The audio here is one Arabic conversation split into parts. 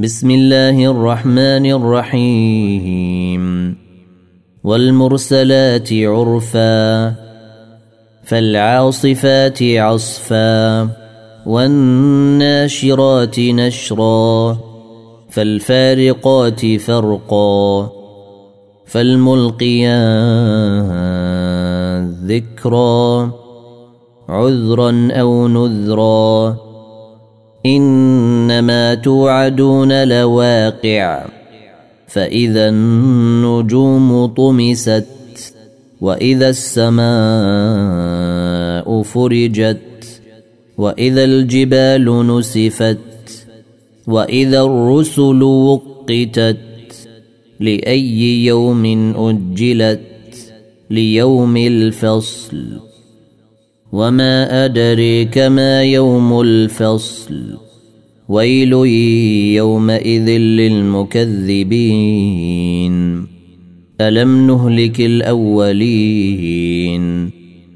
بسم الله الرحمن الرحيم. والمرسلات عرفا فالعاصفات عصفا والناشرات نشرا فالفارقات فرقا فالملقيات ذكرا عذرا أو نذرا. إنما توعدون لواقع فإذا النجوم طمست وإذا السماء فرجت وإذا الجبال نسفت وإذا الرسل وقتت لأي يوم أجلت ليوم الفصل. وما ادريك ما يوم الفصل ويل يومئذ للمكذبين الم نهلك الاولين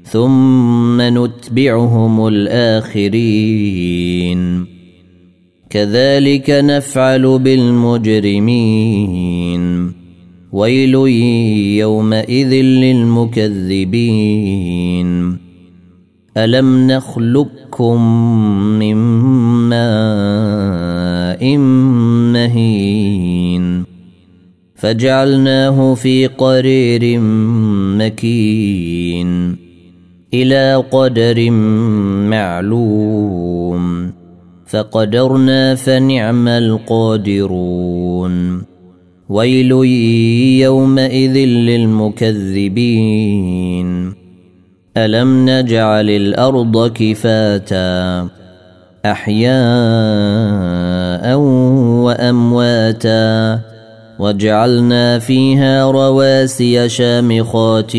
ثم نتبعهم الاخرين كذلك نفعل بالمجرمين ويل يومئذ للمكذبين الم نخلقكم من ماء مهين فجعلناه في قرير مكين إلى قدر معلوم فقدرنا فنعم القادرون ويل يومئذ للمكذبين الم نجعل الأرض كفاتا احياء وامواتا وجعلنا فيها رواسي شامخات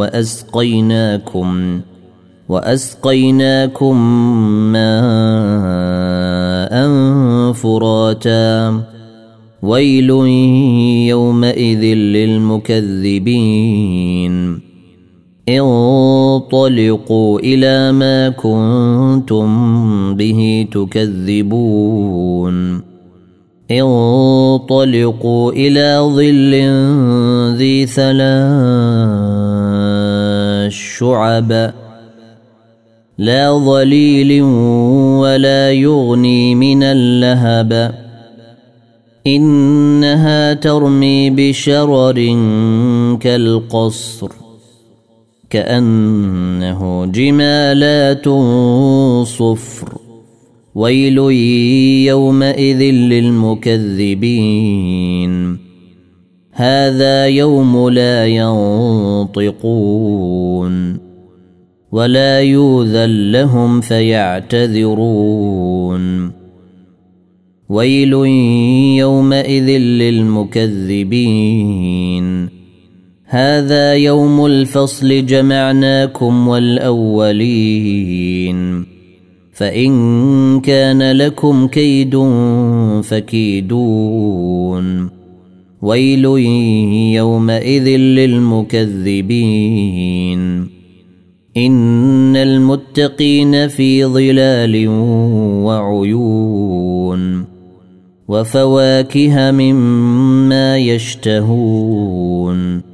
واسقيناكم واسقيناكم ماء فراتا ويل يومئذ للمكذبين انطلقوا إلى ما كنتم به تكذبون. انطلقوا إلى ظل ذي ثلاث شعب. لا ظليل ولا يغني من اللهب. إنها ترمي بشرر كالقصر. كأنه جمالات صفر. ويل يومئذ للمكذبين. هذا يوم لا ينطقون. ولا يوذن لهم فيعتذرون. ويل يومئذ للمكذبين. هذا يوم الفصل جمعناكم والأولين. فإن كان لكم كيد فكيدون. ويل يومئذ للمكذبين. إن المتقين في ظلال وعيون. وفواكه مما يشتهون.